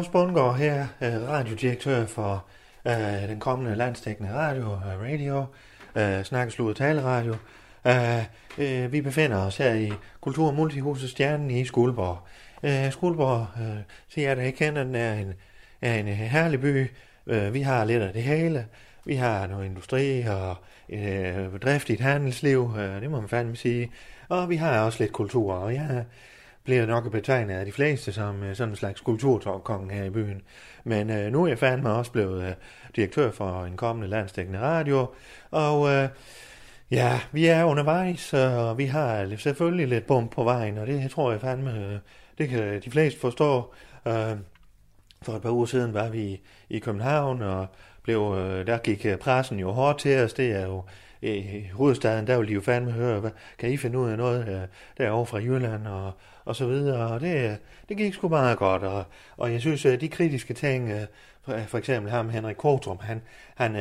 Claus Bundgaard her, øh, radiodirektør for øh, den kommende landstækkende radio, radio, øh, øh Snakkeslud Taleradio. Øh, øh, vi befinder os her i Kultur- og Multihuset Stjernen i Skuldborg. Øh, Skuldborg, øh, siger jeg, der ikke kender den, er en, er en øh, herlig by. Øh, vi har lidt af det hele. Vi har noget industri og øh, driftigt handelsliv, øh, det må man fandme sige. Og vi har også lidt kultur, og jeg bliver nok betegnet af de fleste som øh, sådan en slags kulturkongen her i byen. Men øh, nu er jeg fandme også blevet øh, direktør for en kommende landstækkende radio, og øh, ja, vi er undervejs, og vi har selvfølgelig lidt bump på vejen, og det tror jeg fandme, øh, det kan de fleste forstå. Øh, for et par uger siden var vi i København, og blev, øh, der gik øh, pressen jo hårdt til os. Det er jo i hovedstaden, der vil de jo fandme høre, hvad, kan I finde ud af noget øh, derovre fra Jylland og, og så videre. Og det, det gik sgu meget godt, og, og jeg synes, at de kritiske ting, for, eksempel ham Henrik Kortrum, han, han,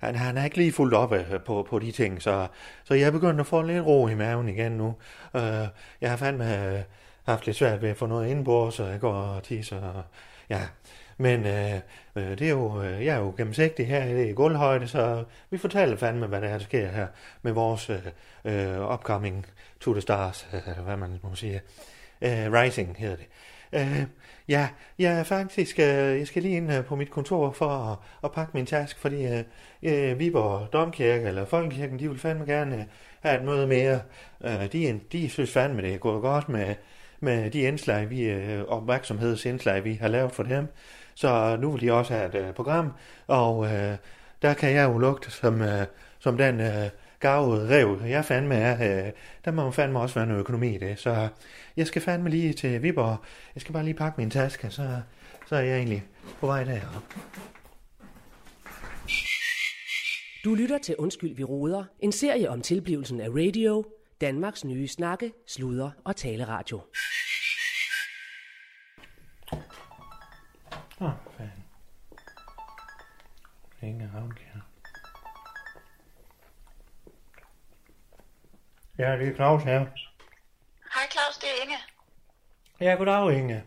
han, han er ikke lige fuldt op på, på de ting, så, så jeg er begyndt at få lidt ro i maven igen nu. Jeg har fandme haft lidt svært ved at få noget indbord, så jeg går og tisser, og ja, men øh, øh, det er jo, øh, jeg er jo gennemsigtig her i gulvhøjde, så vi fortæller fandme, hvad der, er, der sker her med vores øh, øh upcoming to the stars, øh, hvad man må sige. Øh, rising hedder det. Øh, ja, jeg er faktisk, øh, jeg skal lige ind øh, på mit kontor for at, at pakke min task, fordi øh, øh, Viborg Domkirke eller Folkekirken, de vil fandme gerne øh, have et møde mere. Øh, de, de synes fandme, det er gået godt med, med de indslag, vi, øh, opmærksomhedsindslag, vi har lavet for dem. Så nu vil de også have et øh, program, og øh, der kan jeg jo lugte som, øh, som den øh, gavede rev, jeg fandme er. Øh, der må fandme også være noget økonomi i det. Så jeg skal fandme lige til Viborg. Jeg skal bare lige pakke min taske, så, så er jeg egentlig på vej derop. Du lytter til Undskyld, vi roder, En serie om tilblivelsen af radio. Danmarks nye snakke, sluder og taleradio. Åh, oh, fanden. Ingen Ravnkjær. Ja, det er Claus her. Hej Claus, det er Inge. Ja, goddag Inge.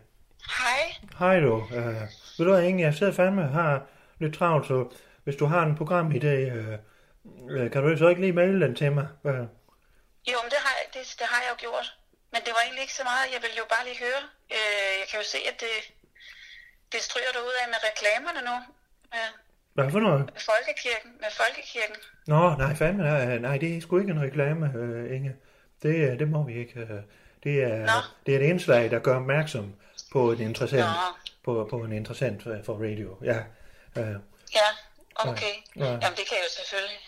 Hej. Hej du. Uh, ved du hvad, Inge, jeg sidder fandme og har lidt travlt, så hvis du har en programidé, uh, uh, kan du så ikke lige maile den til mig? Uh. Jo, men det har, det, det har jeg jo gjort. Men det var egentlig ikke så meget. Jeg vil jo bare lige høre. Uh, jeg kan jo se, at det, det stryger du ud af med reklamerne nu. Med, Hvad for noget? med Folkekirken. Med Folkekirken. Nå, nej, fandme, nej, nej, det er sgu ikke en reklame, uh, Inge. Det, øh, det må vi ikke. Uh, det, er, Nå. det er et indslag, der gør opmærksom på en interessant, Nå. på, på en interessant for radio. Ja, uh, Ja, okay. Ja, ja. Jamen det kan jeg jo selvfølgelig.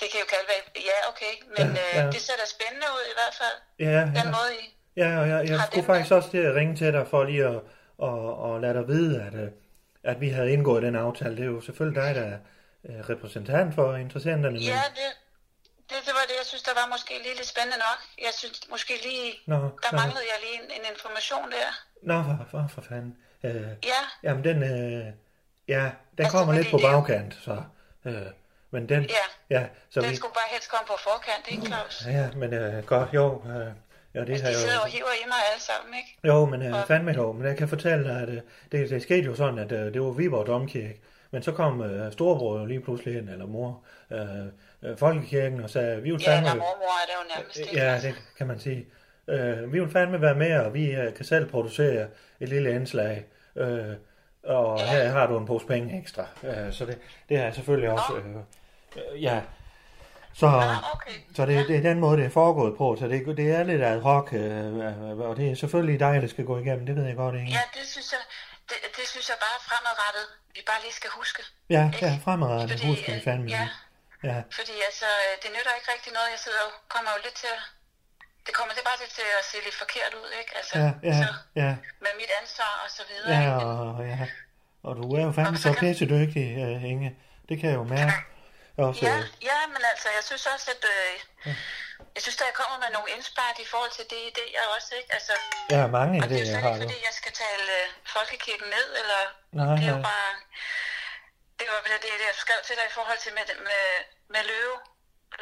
Det kan jo kalde være... Ja, okay. Men Ja, ja. Øh, det ser da spændende ud i hvert fald. ja, Den ja. måde I... Ja, og jeg, jeg skulle den faktisk også til at ringe til dig for lige at, at, at lade dig vide, at, øh, at vi havde indgået den aftale. Det er jo selvfølgelig dig, der er øh, repræsentant for interessenterne. Men... Ja, det, det, det var det, jeg synes, der var måske lige lidt spændende nok. Jeg synes måske lige... Nå, Der nå. manglede jeg lige en, en information der. Nå, for, for, for fanden. Øh, Ja, jamen, den, øh, ja, den Altså, kommer lidt på bagkant, så... Øh, men den, Ja. ja, så den vi, skulle bare helst komme på forkant, ikke Claus? ja, men øh, godt, jo, øh, ja, det har De sidder og jo, hiver i mig alle sammen, ikke? jo, men øh, fandme jo, men jeg kan fortælle dig, at øh, det, det skete jo sådan, at øh, det var Viborg Domkirke, men så kom øh, storebror jo lige pludselig ind, eller mor, øh, øh, Folkekirken, og sagde, vi vil Ja, fandme... når mormor er det jo nærmest, ikke? Ja, det kan man sige. Øh, vi vil fandme være med, og vi øh, kan selv producere et lille indslag. Øh, og Ja. her har du en pose penge ekstra. Øh, så det, det er selvfølgelig også... Øh, øh, ja. Så, Ah, okay. så det, det er den måde, det er foregået på. Så det, det er lidt ad hoc, øh, øh, og det er selvfølgelig dig, der skal gå igennem. Det ved jeg godt, ikke? Ja, det synes jeg, det, det synes jeg bare fremadrettet, vi bare lige skal huske. Ja, Ikke? ja, fremadrettet Fordi, husker vi øh, fandme ja. Ja, Fordi altså, øh, det nytter ikke rigtig noget. Jeg sidder jo, kommer jo lidt til at... Det kommer det bare lidt til at se lidt forkert ud, ikke? Altså, ja, ja, så, ja, med mit ansvar og så videre. ja, og, ja. Og du er jo fandme Og så så kan- pisse dygtig, uh, Inge. Det kan jeg jo mærke. Også, Ja, ja, men altså, jeg synes også, at... Øh, jeg synes, at jeg kommer med nogle indspark i forhold til det idéer også, ikke? Altså, jeg har mange og det er jo idéer, har ikke, fordi jeg skal tale øh, folkekirken ned, eller... Nej, det er jo nej. bare... Det var det, det, jeg skrev til dig i forhold til med, med, med løve,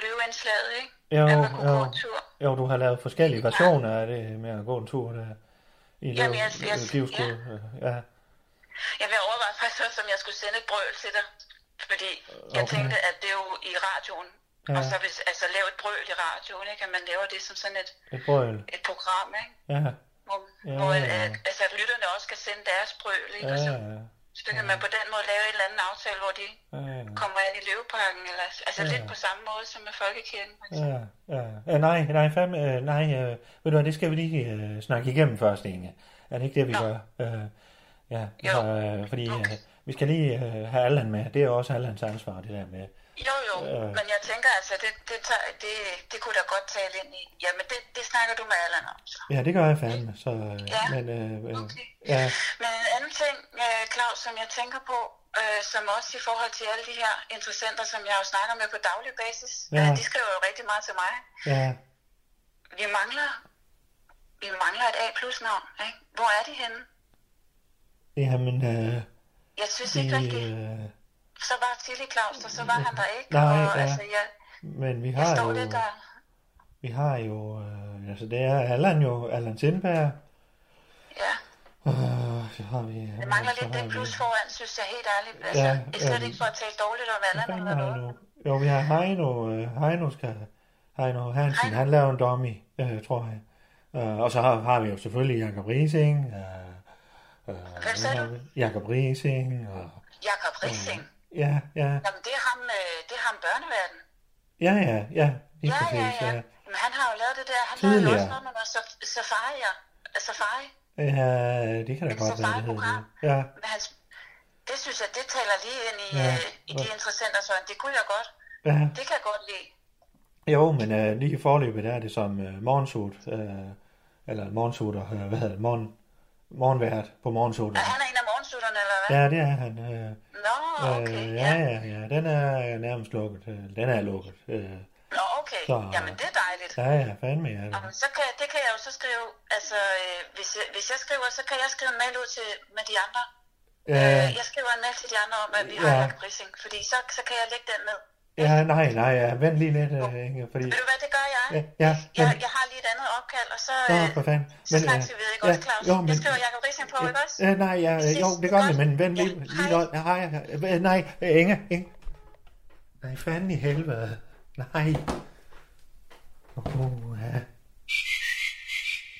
løveindslaget, ikke? Jo, at man kunne jo. gå en tur. Jo, du har lavet forskellige versioner af det med at gå en tur der. I Jamen, jeg- jeg- øh, Givskud. Ja. Jeg vil overveje faktisk også, om jeg skulle sende et brøl til dig. Fordi jeg Okay. tænkte, at det er jo i radioen. Ja. Og så hvis, altså lave et brøl i radioen, ikke? At man laver det som sådan et, Et brøl. et program, ikke? Ja, Hvor, Ja, hvor ja. at, altså, at lytterne også kan sende deres brøl, ikke? ja, Og så, ja. så kan man på den måde lave en eller anden aftale, hvor de ja, kommer ind i løveparken. Eller, altså Ja. lidt på samme måde som med Folkekirken. eksempel. ja, ja. ja. Nej, nej, fandme, øh, nej, øh, ved du hvad, det skal vi lige øh, snakke igennem først, Inge. Er det ikke det, vi Nå. gør? Øh, ja, Jo. så, øh, fordi Okay. Vi skal lige øh, have Allan med. Det er også Allans ansvar, det der med. Jo, jo, Øh. men jeg tænker altså, det, det, tager, det, det kunne da godt tale ind i. Jamen, det, det snakker du med Allan om, så. Ja, det gør jeg fandme, så, øh, Ja. men, øh, øh, Okay. ja, Men en anden ting, øh, Claus, som jeg tænker på, øh, som også i forhold til alle de her interessenter, som jeg jo snakker med på daglig basis, Ja. øh, de skriver jo rigtig meget til mig. ja, Vi mangler, vi mangler et A-plus-navn, ikke? Hvor er de henne? jamen, øh, Jeg synes de, ikke rigtigt. øh, Så var Tilly Claus, og så var han der ikke. Nej, og, ja. altså, jeg, men vi har jo, lidt der. vi har jo, øh, altså det er Allan jo, Allan Sindberg, Ja, øh, så har vi... det mangler lidt det vi- plus foran, synes jeg helt ærligt. Altså, Ja, jeg slet ja. ikke for at tale dårligt om Allan eller vi noget. nu? Jo, vi har Heino, øh, Heino skal, Heino Hansen, Heino. han laver en dummy, øh, tror jeg. Øh, og så har, har vi jo selvfølgelig Jakob Rising, øh, øh, Hvem sagde du? Jakob Rising, og Jakob Rissing. ja, ja, Jamen, det er ham, øh, det er ham børneverden. ja, ja, ja, lige Ja, ja, præcis, ja. ja. Men han har jo lavet det der. Han lavede jo Tidligere. også noget med noget saf- safari. ja. Safari. Ja, det kan da godt være, det hedder. Ja, Men hans, det synes jeg, det taler lige ind i, Ja, ja, i de interessenter, så det kunne jeg godt. ja. Det kan jeg godt lide. Jo, men øh, lige i forløbet der er det som øh, morgensut, øh, eller morgensut, og, øh, hvad hedder det, morgen, morgenvært på morgensut. Er han en af morgensutterne, eller hvad? Ja, det er han. Øh, Nå, okay. øh, ja. ja, ja, den er nærmest lukket. Øh, den er lukket. Øh, Nå, okay. Så- Jamen, det er dejligt. ja, ja, fandme, ja. Jamen, så kan, det kan jeg jo så skrive, altså, øh, hvis, jeg, hvis jeg skriver, så kan jeg skrive en mail ud til, med de andre. Øh, jeg skriver en mail til de andre om, at vi har Ja. Jacob Rissing, fordi så, så kan jeg lægge den ned. Ja, nej, nej, ja, vent lige lidt, øh, Inge, fordi... Ved du hvad, det gør jeg? Ja, ja, Jeg, men, jeg har lige et andet opkald, og så, Nå, øh, for fanden. så snakkes vi ved, ikke også, Claus? jo, Jeg skriver Jacob Rissing på, ikke også? Ja, nej, ja, Vi jo, det gør vi, men vent lige, Ja, lige hej. noget. Nej, ja, nej, Inge, Inge. Nej, fanden i helvede. Nej. Oh, ja.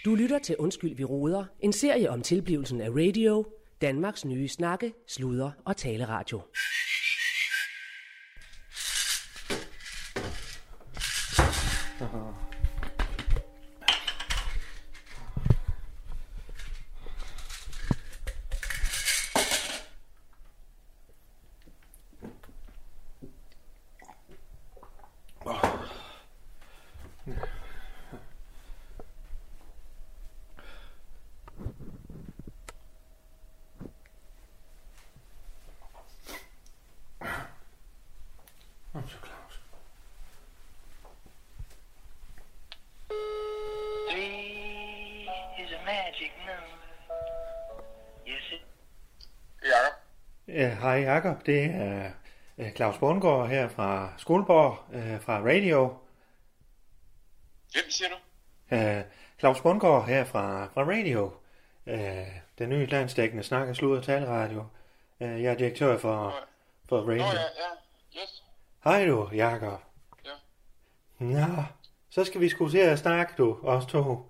Du lytter til Undskyld, vi råder. En serie om tilblivelsen af radio. Danmarks nye snakke, sludre og taleradio. Kom så, Claus. Three is a magic number. Yes, it. Jakob. Ja, hej Jakob, det er øh, Claus Bundgaard her fra Skuldborg, øh, fra Radio. Hvem siger du? Øh, Claus Bundgaard her fra, fra Radio, den nye landsdækkende snak- og slud- og taleradio. Øh, jeg er direktør for, for Radio. Nå ja, ja. Yes. Hej du, Jakob. Ja. Nå, så skal vi sgu se at snakke, du, os to.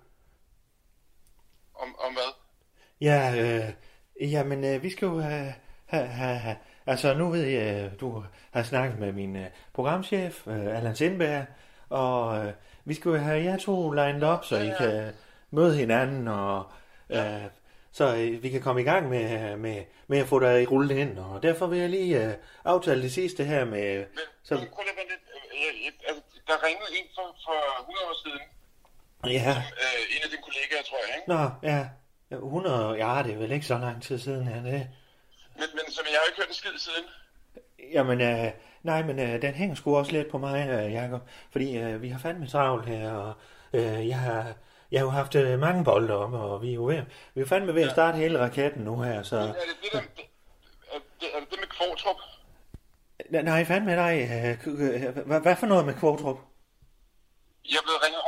Om, om hvad? Ja, øh, jamen, øh, vi skal jo have, have, have, altså nu ved jeg, øh, du har snakket med min øh, programchef, øh, Allan Sindberg, og øh, vi skal jo have jer to lined op, så I kan møde hinanden, og øh, så øh, vi kan komme i gang med, med, med at få dig rullet ind. Og derfor vil jeg lige øh, aftale det sidste her med... Men, Så, prøv lige lidt. Øh, altså, Der ringede en for, for 100 år siden. Ja, Øh, en af dine kollegaer, tror jeg, ikke? nå, ja. 100, ja, det er vel ikke så lang tid siden, ja, det. Men, men som jeg har ikke hørt en skid siden. Jamen, øh, nej, men øh, den hænger sgu også lidt på mig, øh, Jacob. Fordi øh, vi har fandme travlt her, og øh, jeg har... Jeg har jo haft øh, mange bolde om, og vi er jo ved, vi er fandme ved at starte hele raketten nu her, så... Er det det, der, er det, er det, det med Kvartrup? Nej, fandme nej. øh, øh, hvad for noget med Kvartrup? Jeg er blevet ringet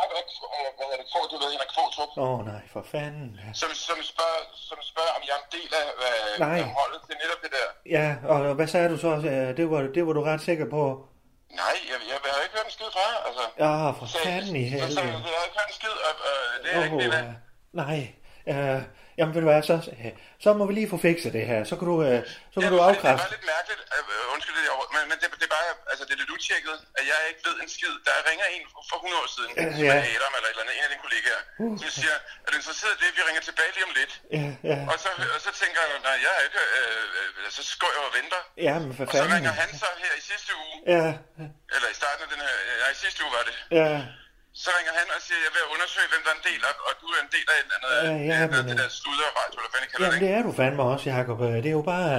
det, Kvart, du ved, en af Kvartrup, Åh oh, nej, for fanden. som, som, spørger, som spørger, om jeg er en del af, af, Nej. af holdet til netop det der. Ja, og hvad sagde du så? Øh, Det var, det var du ret sikker på? Nej, jeg, jeg, jeg har ikke hørt en skid fra jer, altså. Ja, for Så- fanden i så- så- helvede. Jeg har ikke hørt en skid, og øh, det er jeg ikke af. øh, nej. Øh, jamen, ved du hvad, så, øh, så må vi lige få fikset det her. Så kan du, øh, så kan Ja, du afkræfte. Det er lidt mærkeligt, øh, undskyld det, men, men det, det, altså det er lidt utjekket, at jeg ikke ved en skid. Der ringer en for 100 år siden, Ja, som ja. er Adam eller et eller andet, en af dine kollegaer, som siger, er du interesseret i det, vi ringer tilbage lige om lidt? Ja, ja. Og så, og så tænker jeg, nej, jeg er ikke, øh, øh, så går jeg og venter. Ja, men for Og så fanden. ringer han så her i sidste uge, Ja, eller i starten af den her, nej, i sidste uge var det. ja. Så ringer han og siger, jeg at undersøge, hvem der er en del af, og du er en del af et eller andet, Ja, ja, ja, men, det der sludder radio, eller hvad fanden kalder Jamen, det, det er du fandme også, Jacob. Øh, Det er jo bare...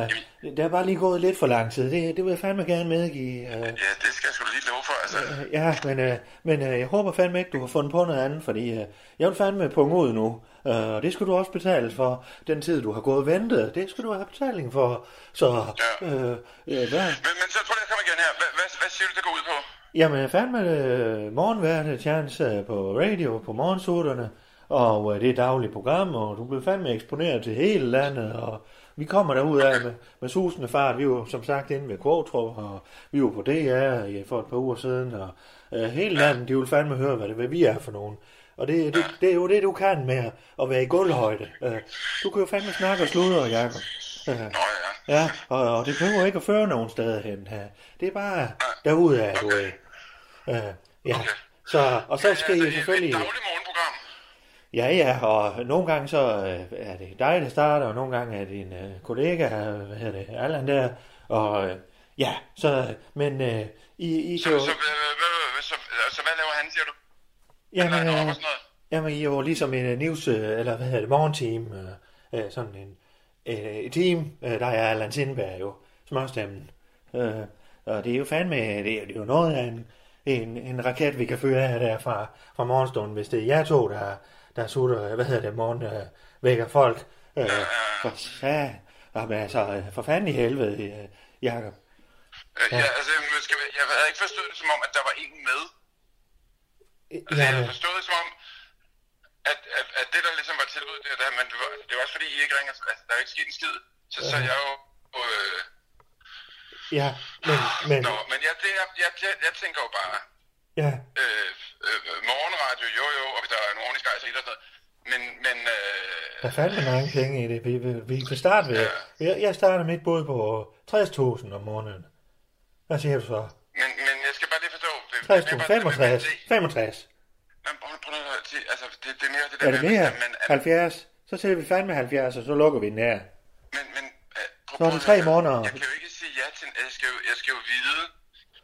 Det er bare lige gået lidt for lang tid. Det, det vil jeg fandme gerne medgive. øh. ikke? Ja, det skal jeg sgu lige love for, altså. Ja, men, øh, men øh, jeg håber fandme ikke, du har fundet på noget andet, fordi øh, jeg vil fandme punge ud nu. Øh, og det skal du også betale for den tid, du har gået og ventet. Det skal du have betaling for. Så, Ja. øh, øh, hvad? Men, men så prøv lige at komme igen her. Hvad, hvad, hvad siger du, det går ud på? Jamen, fandme øh, morgenværte chance på radio, på morgensutterne, og øh, det er et dagligt program, og du bliver fandme eksponeret til hele landet, og vi kommer derud af med, med susende fart. Vi var som sagt inde ved Kvartrup, og vi var på DR i- for et par uger siden, og øh, hele landet, de vil fandme høre, hvad det hvad vi er for nogen. Og det, det, det er jo det, du kan med at være i gulvhøjde. Øh, du kan jo fandme snakke og sludre, Jacob. Øh, ja. ja, og, og det behøver ikke at føre nogen steder hen her. Det er bare derude af, du Okay. ved. Øh, ja, så, og så skal altså, I selvfølgelig... Et dagligt morgenprogram. Ja, ja, og nogle gange så øh, er det dig, der starter, og nogle gange er det en øh, kollega, hvad hedder det, Allan der, og øh, ja, så, men øh, I, I Så, kan jo, så, hvad- hvad- hvad- så, så hvad laver han, siger du? jamen, Han er øh, jamen, I er jo ligesom en øh, news, øh, eller hvad hedder det, morgenteam, øh, øh, sådan en øh, et team, øh, der er Allan Sindberg jo, smørstemmen, øh, og det er jo fandme, det er, det er jo noget af en, en, en raket, vi kan føre af der fra, fra morgenstunden, hvis det er jer to, der, der sutter, hvad hedder det, morgen, øh, vækker folk. Øh, for. Jamen, altså, øh, for fanden i helvede, øh, Jacob. Øh, Ja, altså, jeg, skal, jeg havde ikke forstået det som om, at der var en med. Altså, jeg havde forstået det som om, at, at, at det, der ligesom var tilbudt, det, der, men det var, det var også fordi, I ikke ringer, altså, der er ikke sket en skid. Så, så jeg jo... Øh, ja, men, men, nå, men jeg, det, jeg, jeg, jeg, tænker jo bare, ja, øh, øh, morgenradio, jo jo, og hvis der er en ordentlig skejs og sådan noget. Men, men øh, der er fandme mange penge i det. Vi, vi, vi kan starte ved, jeg, jeg starter mit bud på 60.000 om måneden. Hvad siger du så? men, men jeg skal bare lige forstå... det- det er 60.000, bare det der med, 65, at- 65. Men prøv, prøv sige, altså, det, det er mere det der Er det med, mere? at man... At, 70? Så sætter vi fandme 70, og så lukker vi den her. men, men, øh, prøv, Så er det prøv tre måneder. Jeg kan jo ikke til... Jeg skal jo, jeg skal jo vide...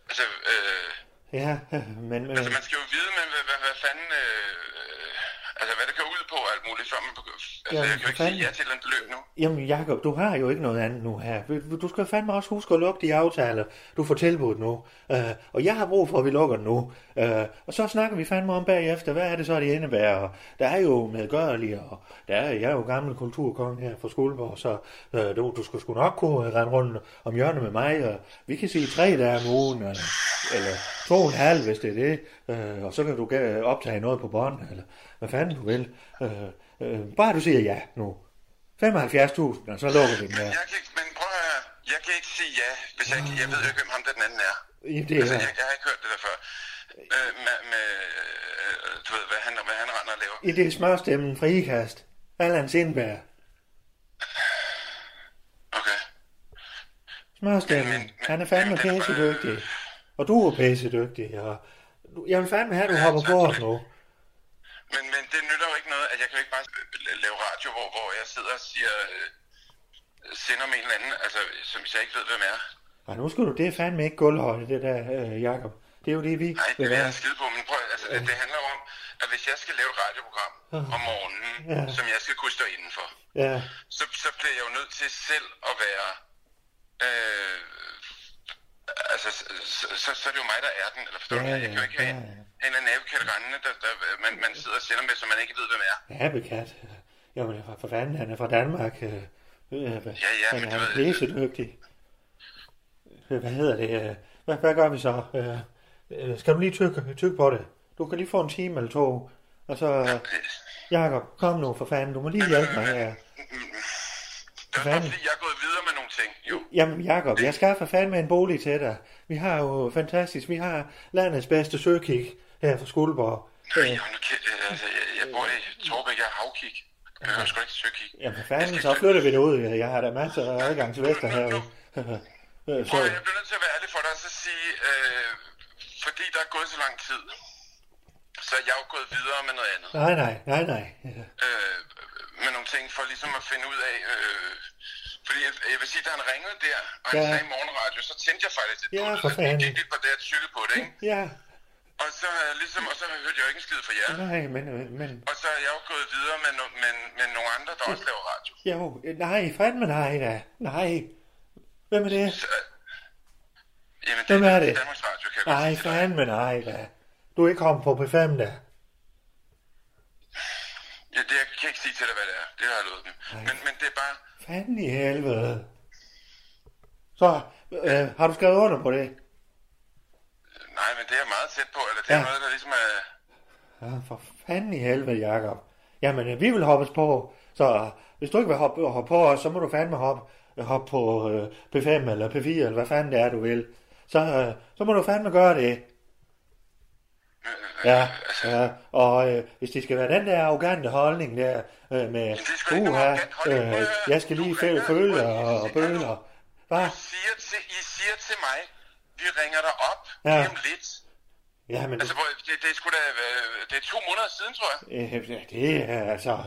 Altså, øh, Ja, men, men altså, man skal jo vide, men hvad, hvad, hvad fanden... Øh, altså, hvad det går ud på alt muligt, før man... begy- Altså, Jamen, jeg kan jo ikke sige fanden. ja til et beløb nu. Jamen Jacob, du har jo ikke noget andet nu her. Du skal fandme også huske at lukke de aftaler, du får tilbudt nu. Uh, og jeg har brug for, at vi lukker den nu. Uh, og så snakker vi fandme om bagefter, hvad er det så, det indebærer. Og der er jo medgørlige, og der er, jeg er jo gammel kulturkong her fra Skuldborg, så uh, du, du skulle sgu nok kunne rende rundt om hjørnet med mig. Og vi kan sige tre dage om ugen, eller, eller to og en halv, hvis det er det. Uh, og så kan du optage noget på bånd, eller hvad fanden du vil. Uh, uh, bare du siger ja nu. 75.000, og så lukker vi den der. Jeg kan ikke, men prøv at høre. Jeg kan ikke sige ja, hvis jeg ikke... Jeg ved ikke, hvem ham der den anden er. I det Altså, jeg, jeg har ikke hørt det der før. Øh, med, med, øh, du ved, hvad han, hvad han render og laver. I det smørstemmen fra IKAST. Allan Sindberg. Okay. Smørstemmen. Men- men- Han er fandme er pæsedygtig. Og du er pæsedygtig. Og jeg vil fandme have, at du hopper på os nu. Men, men det nytter jo ikke noget, at jeg kan jo ikke bare la- lave radio, hvor, hvor jeg sidder og siger, øh, sender med en eller anden, altså, som jeg ikke ved, hvem er. Og nu skal du, det er fandme ikke gulvhøjde, det der, øh, Jacob. Det er jo det, vi Nej, det være. jeg skide på, men prøv, altså, det, det handler om, at hvis jeg skal lave et radioprogram om morgenen, Ja. som jeg skal kunne stå indenfor, Ja, så, så bliver jeg jo nødt til selv at være... Øh, altså, så, så, så, er det jo mig, der er den, eller forstår Ja, du? Jeg kan jo ja, ikke have ja, en, ja. en eller anden rendende, der, der man, man sidder og sender med, som man ikke ved, hvem er. ja, bekat. Jamen, for, for fanden, han er fra Danmark. Øh, øh, Ja, ja, han men er du ved- læsedygtig. Øh, Hvad hedder det? øh, Hvad, hvad gør vi så? Øh, skal du lige tykke, tykke på det? Du kan lige få en time eller to. Og så, øh, Jacob, kom nu for fanden, du må lige hjælpe mig her. Det er fordi jeg er gået videre med nogle ting, jo. Jamen, Jacob, jeg skaffer fandme en bolig til dig. Vi har jo fantastisk, vi har landets bedste søkik her fra Skuldborg. Øh. Jeg, altså, jeg, jeg bor i Torbæk, jeg har havkig. Jeg behøver sgu ikke søkig. Jamen, for fanden, så flytter vi det ud. Jeg har da masser af adgang til Vesterhavet. Prøv, så, at- jeg bliver nødt til at være ærlig for dig og så sige, øh, fordi der er gået så lang tid, så er jeg jo gået videre med noget andet. nej, nej, nej, nej. Ja. Øh, med nogle ting for ligesom at finde ud af, øh, fordi jeg, jeg vil sige, da han ringede der, og han Ja. sagde morgenradio, så tændte jeg faktisk lidt Ja, det. for Jeg gik lidt på det, at tykke på det, ikke? Ja, Og så, ligesom, og så hørte jeg jo ikke en skid fra jer. nej, men, men, Og så er jeg jo gået videre med, no, med, med nogle andre, der også laver radio. jo, nej, fandme nej da. Nej. Hvem er det? Så, øh, jamen, Hvem er det? Danmarks Radio, kan jeg Nej, fandme nej da. Du er ikke kommet på P5 da. Ja, det jeg kan ikke sige til dig, hvad det er. Det har jeg lovet dem. Men, men det er bare... Fanden i helvede. Så, øh, har du skrevet under på det? Nej, men det er meget tæt på. Eller det er Ja. noget, der ligesom er... Ja, for fanden i helvede, Jacob. Jamen, øh, vi vil hoppes på, så hvis du ikke vil hoppe, hoppe på os, så må du fandme hoppe, hoppe på øh, P5 eller P4, eller hvad fanden det er, du vil. Så, øh, så må du fandme gøre det. Ja, ja. og øh, hvis det skal være den der arrogante holdning der øh, med, uha, øh, jeg skal lige prøv at og, og hallo. Hvad? I siger, til, I siger til mig, vi ringer dig op Ja. om lidt. Ja, men Altså, det, det er sgu da... øh, Det er to måneder siden, tror jeg. øh, det er altså,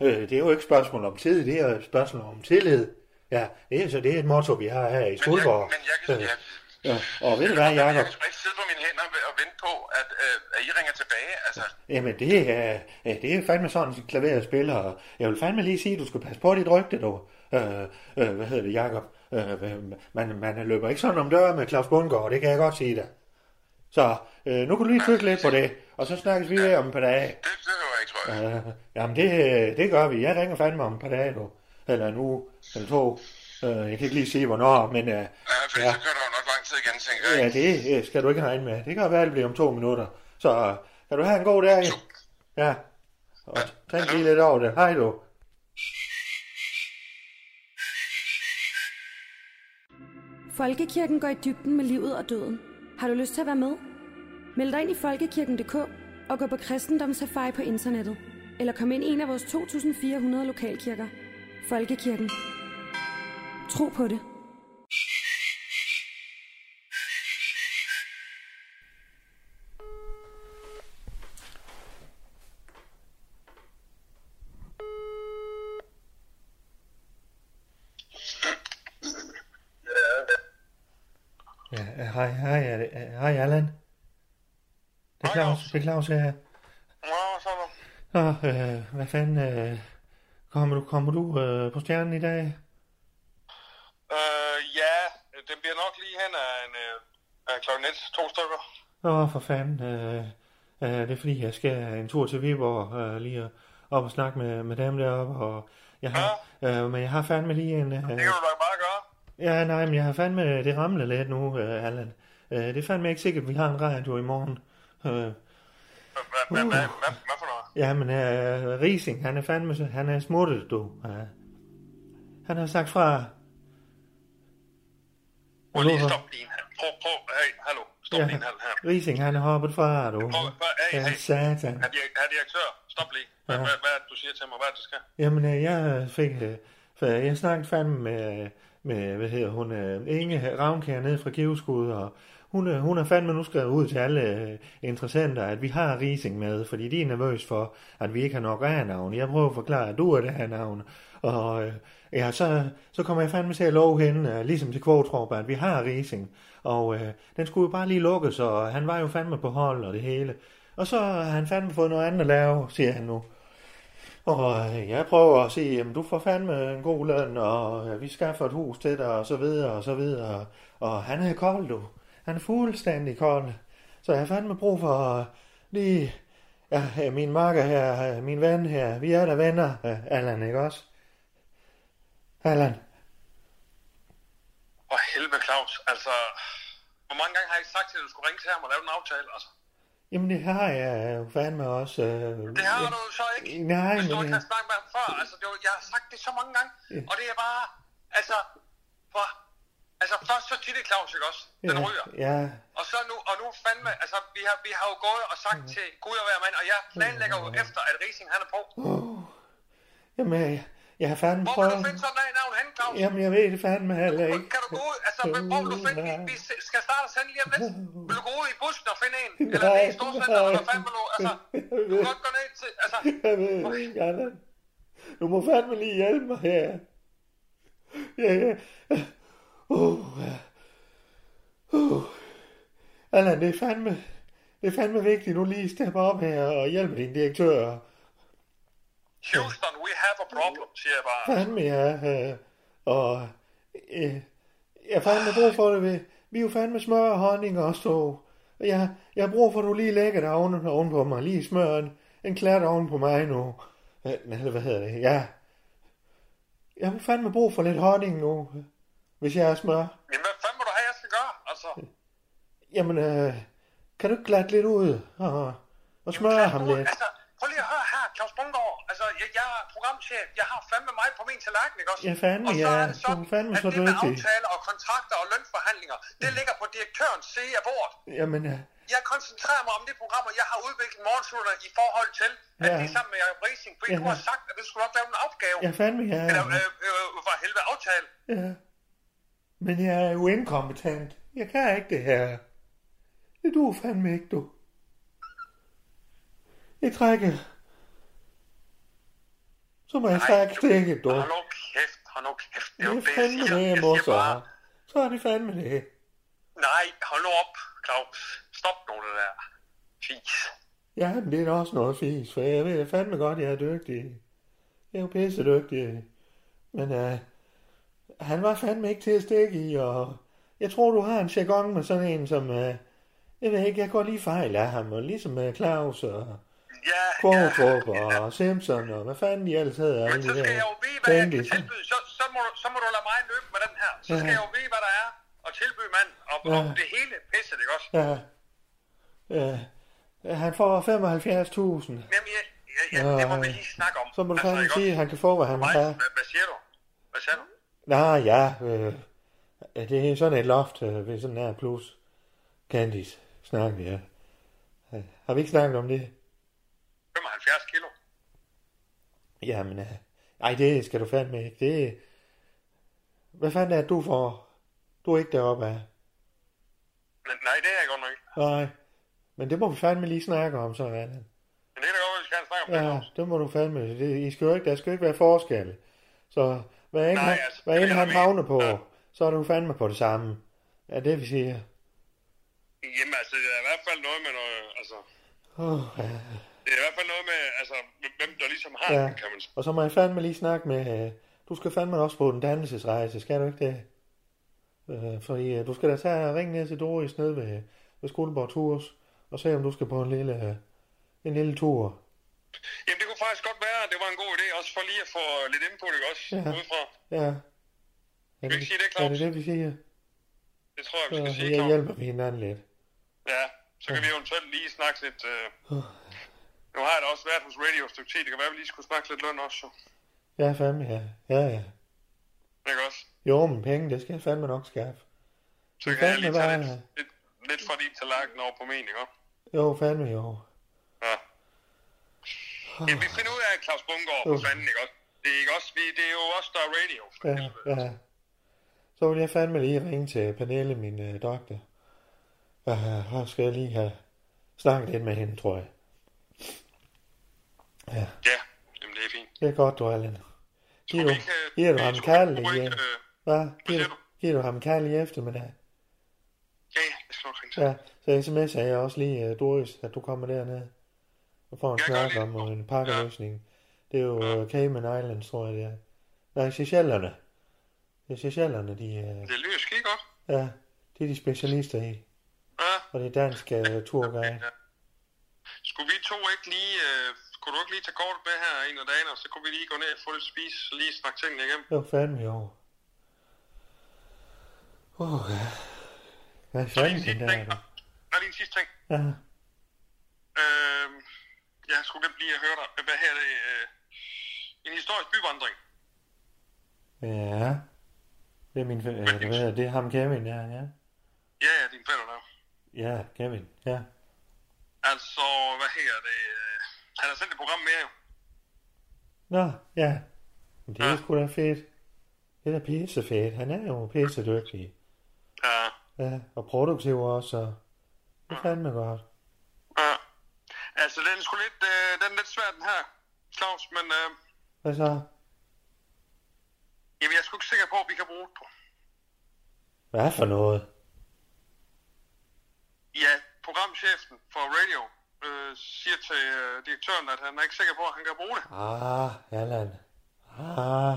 øh, øh, det er jo ikke spørgsmål om tid, det er spørgsmål om tillid. Ja, det er, så det er et motto, vi har her i Men jeg, Skuldborg. men jeg kan... Øh, Ja, Ja, og ved du hvad, jeg Jacob? kan sgu ikke sidde på mine hænder og vente på, at, øh, at I ringer tilbage. Altså, Jamen, det er, øh, det er fandme sådan, at klaver spiller. og Jeg vil fandme lige sige, at du skal passe på dit rygte, du. Øh, øh, hvad hedder det, Jacob? Øh, man, man løber ikke sådan om døren med Claus Bundgaard, det kan jeg godt sige dig. Så øh, nu kan du lige tykke lidt på det, og så snakkes vi ved om et par dage. det, det jeg ikke, tror jeg. Øh, jamen, det, det gør vi. Jeg ringer fandme om et par dage, du. Eller en uge, eller to. Øh, jeg kan ikke lige sige, hvornår, men øh, Ja, fordi ja. så kører der jo nok lang tid igen, tænker jeg. ja, det øh, skal du ikke regne med. Det kan være, det bliver om to minutter. Så øh, kan du have en god dag? Ja. Og tænk lige lidt over det. Hej du. Folkekirken går i dybden med livet og døden. Har du lyst til at være med? Meld dig ind i folkekirken.dk og gå på kristendomssafari på internettet. Eller kom ind i en af vores 2.400 lokalkirker. Folkekirken. Tro på det. Ja, hej, hej, hej Allan. Det er Claus, det er Claus her. Nå, så er du. Nå, øh, hvad fanden, øh, kommer du, kommer du øh, på stjernen i dag? Øh, ja, det bliver nok lige hen af, en, øh, 1, to stykker. Nå, for fanden, øh, øh, det er fordi, jeg skal en tur til Viborg, øh, lige op og snakke med, med dem deroppe, og jeg har, øh, men jeg har fandme lige en... Øh, Det kan du da bare gøre. ja, nej, men jeg har fandme, det ramlet lidt nu, øh, Allan. Øh, det er fandme ikke sikkert, at vi har en radio i morgen. Øh, Hvad, hvad, hvad, hvad, hvad for noget? Ja, men uh, Rising, han er fandme, han er smuttet, du. Uh, han har sagt fra. Prøv lige stop halv. Prøv, prøv, hey, stop Ja. lige en halv her. Rising, han er hoppet fra, du. Prøv, prøv, hey, hey, satan. direk- herr direktør, stop lige. Hvad, Ja. hvad, hvad du siger til mig, hvad er det, skal? Jamen, uh, jeg fik, uh, for jeg snakkede fandme med, med hvad hedder hun, uh, Inge Ravnkær nede fra Giveskud, og hun, hun har fandme nu skrevet ud til alle interessenter, at vi har Rising med, fordi de er nervøs for, at vi ikke har nok A-navn. Jeg prøver at forklare, at du er det her navn, og øh, ja, så, så kommer jeg fandme til at love hende, øh, ligesom til Kvotrup, at vi har Rising. Og øh, den skulle jo bare lige lukkes, og han var jo fandme på hold og det hele. Og så har han fandme fået noget andet at lave, siger han nu. Og øh, jeg prøver at sige, jamen du får fandme en god løn, og øh, vi skaffer et hus til dig, og så videre, og så videre. Og han er kold, du. Han er fuldstændig kold. Så jeg har fandme brug for øh, lige... Ja, øh, min makker her, øh, min ven her, vi er der venner, øh, Allan, ikke også? Allan, For helvede, Claus. Altså, hvor mange gange har jeg sagt til dig, at du skulle ringe til ham og lave en aftale? Altså, jamen det har jeg jo fandme også. Øh, det har du så ikke. Nej, Hvis du men... ikke har snakket med ham før. Altså, det var, jeg har sagt det så mange gange. Og det er bare, altså, for, altså først så tit Claus, ikke også? Den ryger. Ja, Og så nu, og nu fandme, altså, vi har, vi har jo gået og sagt Mm. til Gud og hver mand, og jeg planlægger jo efter, at Rising han er på. jamen jeg, har fandme Hvor vil du prøvet... finde sådan en navn hen, Claus? Jamen jeg ved det fandme heller ikke. Kan du gå ud, altså, hvor vil du finde, vi, vi skal starte at sende lige om lidt. Vil du gå ud i busken og finde en? Eller ned i storcenter, eller fandme nu, altså, du kan godt gå ned til, altså, Jeg ved det ikke, Allan. Du må fandme lige hjælpe mig her. Ja, ja. Uh. Uh. Allan, det er fandme, det er fandme vigtigt, du lige stepper op her og hjælper din direktør. Houston, we have a problem, siger jeg bare. Fandme, ja. øh, Og øh, jeg fandme brug for det ved. Vi er jo fandme smør og honning også, så. Jeg, jeg har brug for, at du lige lægger det oven, oven på mig. Lige smør en, en klat oven på mig nu. Eller hvad hedder det? Ja. Jeg har fandme brug for lidt honning nu. Hvis jeg er smør. Jamen, hvad fanden må du have, jeg skal gøre? Altså, Jamen, øh, kan du ikke glatte lidt ud og, og smøre ham lidt? altså, prøv lige at høre her, Claus Bungård. Jeg, jeg er programchef. Jeg har fandme mig på min tallerken, ikke også? Ja, fandme, og så ja. er det sådan, fandme at så det med aftaler og kontrakter og lønforhandlinger, det ligger på direktørens side af bordet. Jamen, øh, Jeg koncentrerer mig om det program, og jeg har udviklet morgenslutter i forhold til, at Ja. det er sammen med Jacob Rising, fordi Ja. du har sagt, at du skulle nok lave en opgave. ja, fandme, ja. Eller øh, øh, for helvede aftale. Ja. Men jeg er jo inkompetent. Jeg kan ikke det her. Det du fandme ikke, du. Jeg trækker. Så må jeg trække stikket, du. Hold nu kæft, hold nu kæft. Det er jo Det jeg siger. det, Jeg siger så. bare, Så er det fandme det. nej, hold nu op, Claus. Stop nu det der. Fis. Ja, men det er også noget fis, for jeg ved fandme godt, jeg er dygtig. Jeg er jo pisse dygtig. Men uh, han var fandme ikke til at stikke i, og jeg tror, du har en jargon med sådan en, som... Uh, jeg ved ikke, jeg går lige fejl af ham, og ligesom med Claus og Ja, ja. Kvartrup og Simpson og hvad fanden de ellers hedder. Men så skal jeg jo vide, hvad jeg kan tilbyde. Så, så, må, du- så må du lade mig løbe med den her. Så skal Ja. jeg jo vide, hvad der er at tilbyde mand. Og, Ja. og det hele pisset, ikke også? Ja. Ja. Han får 75.000. Jamen, jeg, jeg, jeg, det må vi lige snakke om. Så må du Altså, fandme sige, at han kan få, hvad han vil have. hvad, hvad siger du? Hvad siger du? Nej, ja. Øh, ja, det er sådan et loft øh, ved sådan her plus. Candice snakker vi, ja. Øh, Har vi ikke snakket om det? 75 kilo. Jamen, øh, ej, det skal du fandme ikke. Det Hvad fanden er det, du får? Du er ikke deroppe af. Men, nej, det er jeg godt nok ikke. Nej. Men det må vi fandme lige snakke om, så er det. Men det er da godt, vi skal snakke om det. Ja, det må du fandme. Det, I skal jo ikke, der skal jo ikke være forskel. Så hvad end, Nej, han, altså, hvad end han havner på, Ja. så er du fandme på det samme. Ja, det vi siger. Jamen, altså, det er i hvert fald noget med noget, altså... Oh, ja. Det er i hvert fald noget med, altså, hvem der ligesom har Ja. den, kan man sige. Og så må jeg fandme lige snakke med... øh, Du skal fandme også på en dannelsesrejse, skal du ikke det? Øh, fordi øh, du skal da tage og ringe ned til Doris nede ved, ved Skoleborg Tours, og se om du skal på en lille, øh, en lille tur. Jamen, det kunne faktisk godt være, det var en god idé, også for lige at få lidt input, ikke også? Ja. Udefra. Ja. Er vi ikke sige det, er Claus? det det, vi siger? Det tror jeg, vi Så skal sige, jeg Claus. hjælper vi hinanden lidt. Ja, så kan vi eventuelt lige snakke lidt... Øh... Nu har jeg da også været hos Radio et stykke tid. Det kan være, at vi lige skulle snakke lidt løn også, så. Ja, fandme, ja. Ja, ja. Ikke også? Jo, men penge, det skal jeg fandme nok skaffe. Så kan jeg lige tage bare- lidt, lidt, lidt fra din tallerken over på min, ikke? Jo, fandme jo. Ja. Jamen, vi finder ud af, Claus Bungård, for Uh. fanden, ikke også? Det er, ikke også, vi, det er jo også der er radio. for Ja, helvede. ja. Så vil jeg fandme lige ringe til Pernille, min øh, doktor. Uh, og skal jeg lige have snakket lidt med hende, tror jeg. Ja, Ja, jamen det er fint. det er godt, du, Allan. Giver du, øh, giver du ham kærlig igen? øh, Hvad? Giver giver du ham kærlig eftermiddag? Ja, ja, det skal nok ringe. Ja, så sms'er jeg også lige uh, Doris, at du kommer derned og får en snak om det. uh, en pakkeløsning. Det er jo uh, Cayman Islands, tror jeg det er. Nej, Seychellerne. Det er Seychellerne, de, uh, Det lyder skide godt. ja, de er de specialister i. Ja. Og det er dansk uh, turguide. Skulle vi to ikke lige... Øh, skulle du ikke lige tage kortet med her en af dagene, og så kunne vi lige gå ned og få lidt spise, lige snakke tingene igennem? Var fandme jo. Åh, oh, ja. Hvad lige fanden en den der? ting. er du? Nej, lige en sidste ting. Ja, Øh, jeg skulle glemt lige at høre dig. Hvad her er det? Øh, en historisk byvandring. ja. Det er min, øh, det, ved jeg, det er ham Kevin, ja, ja. Ja, ja, din fætter der. Ja, Kevin, ja. Altså, hvad her er det? Øh, han har sendt et program mere jo. Nå, ja. Men det er Ja. sgu da fedt. Det er da pisse fedt. Han er jo pisse dygtig. Ja, Ja, og produktiv også, så det er fandme godt. ja. Altså, den er sgu lidt, øh, den er lidt svær, den her, Claus, men øh, Hvad så? jamen, jeg er sgu ikke sikker på, at vi kan bruge det. Hvad for noget? Ja, programchefen for radio øh, siger til øh, direktøren, at han er ikke sikker på, at han kan bruge det. Ah, Allan. Ah.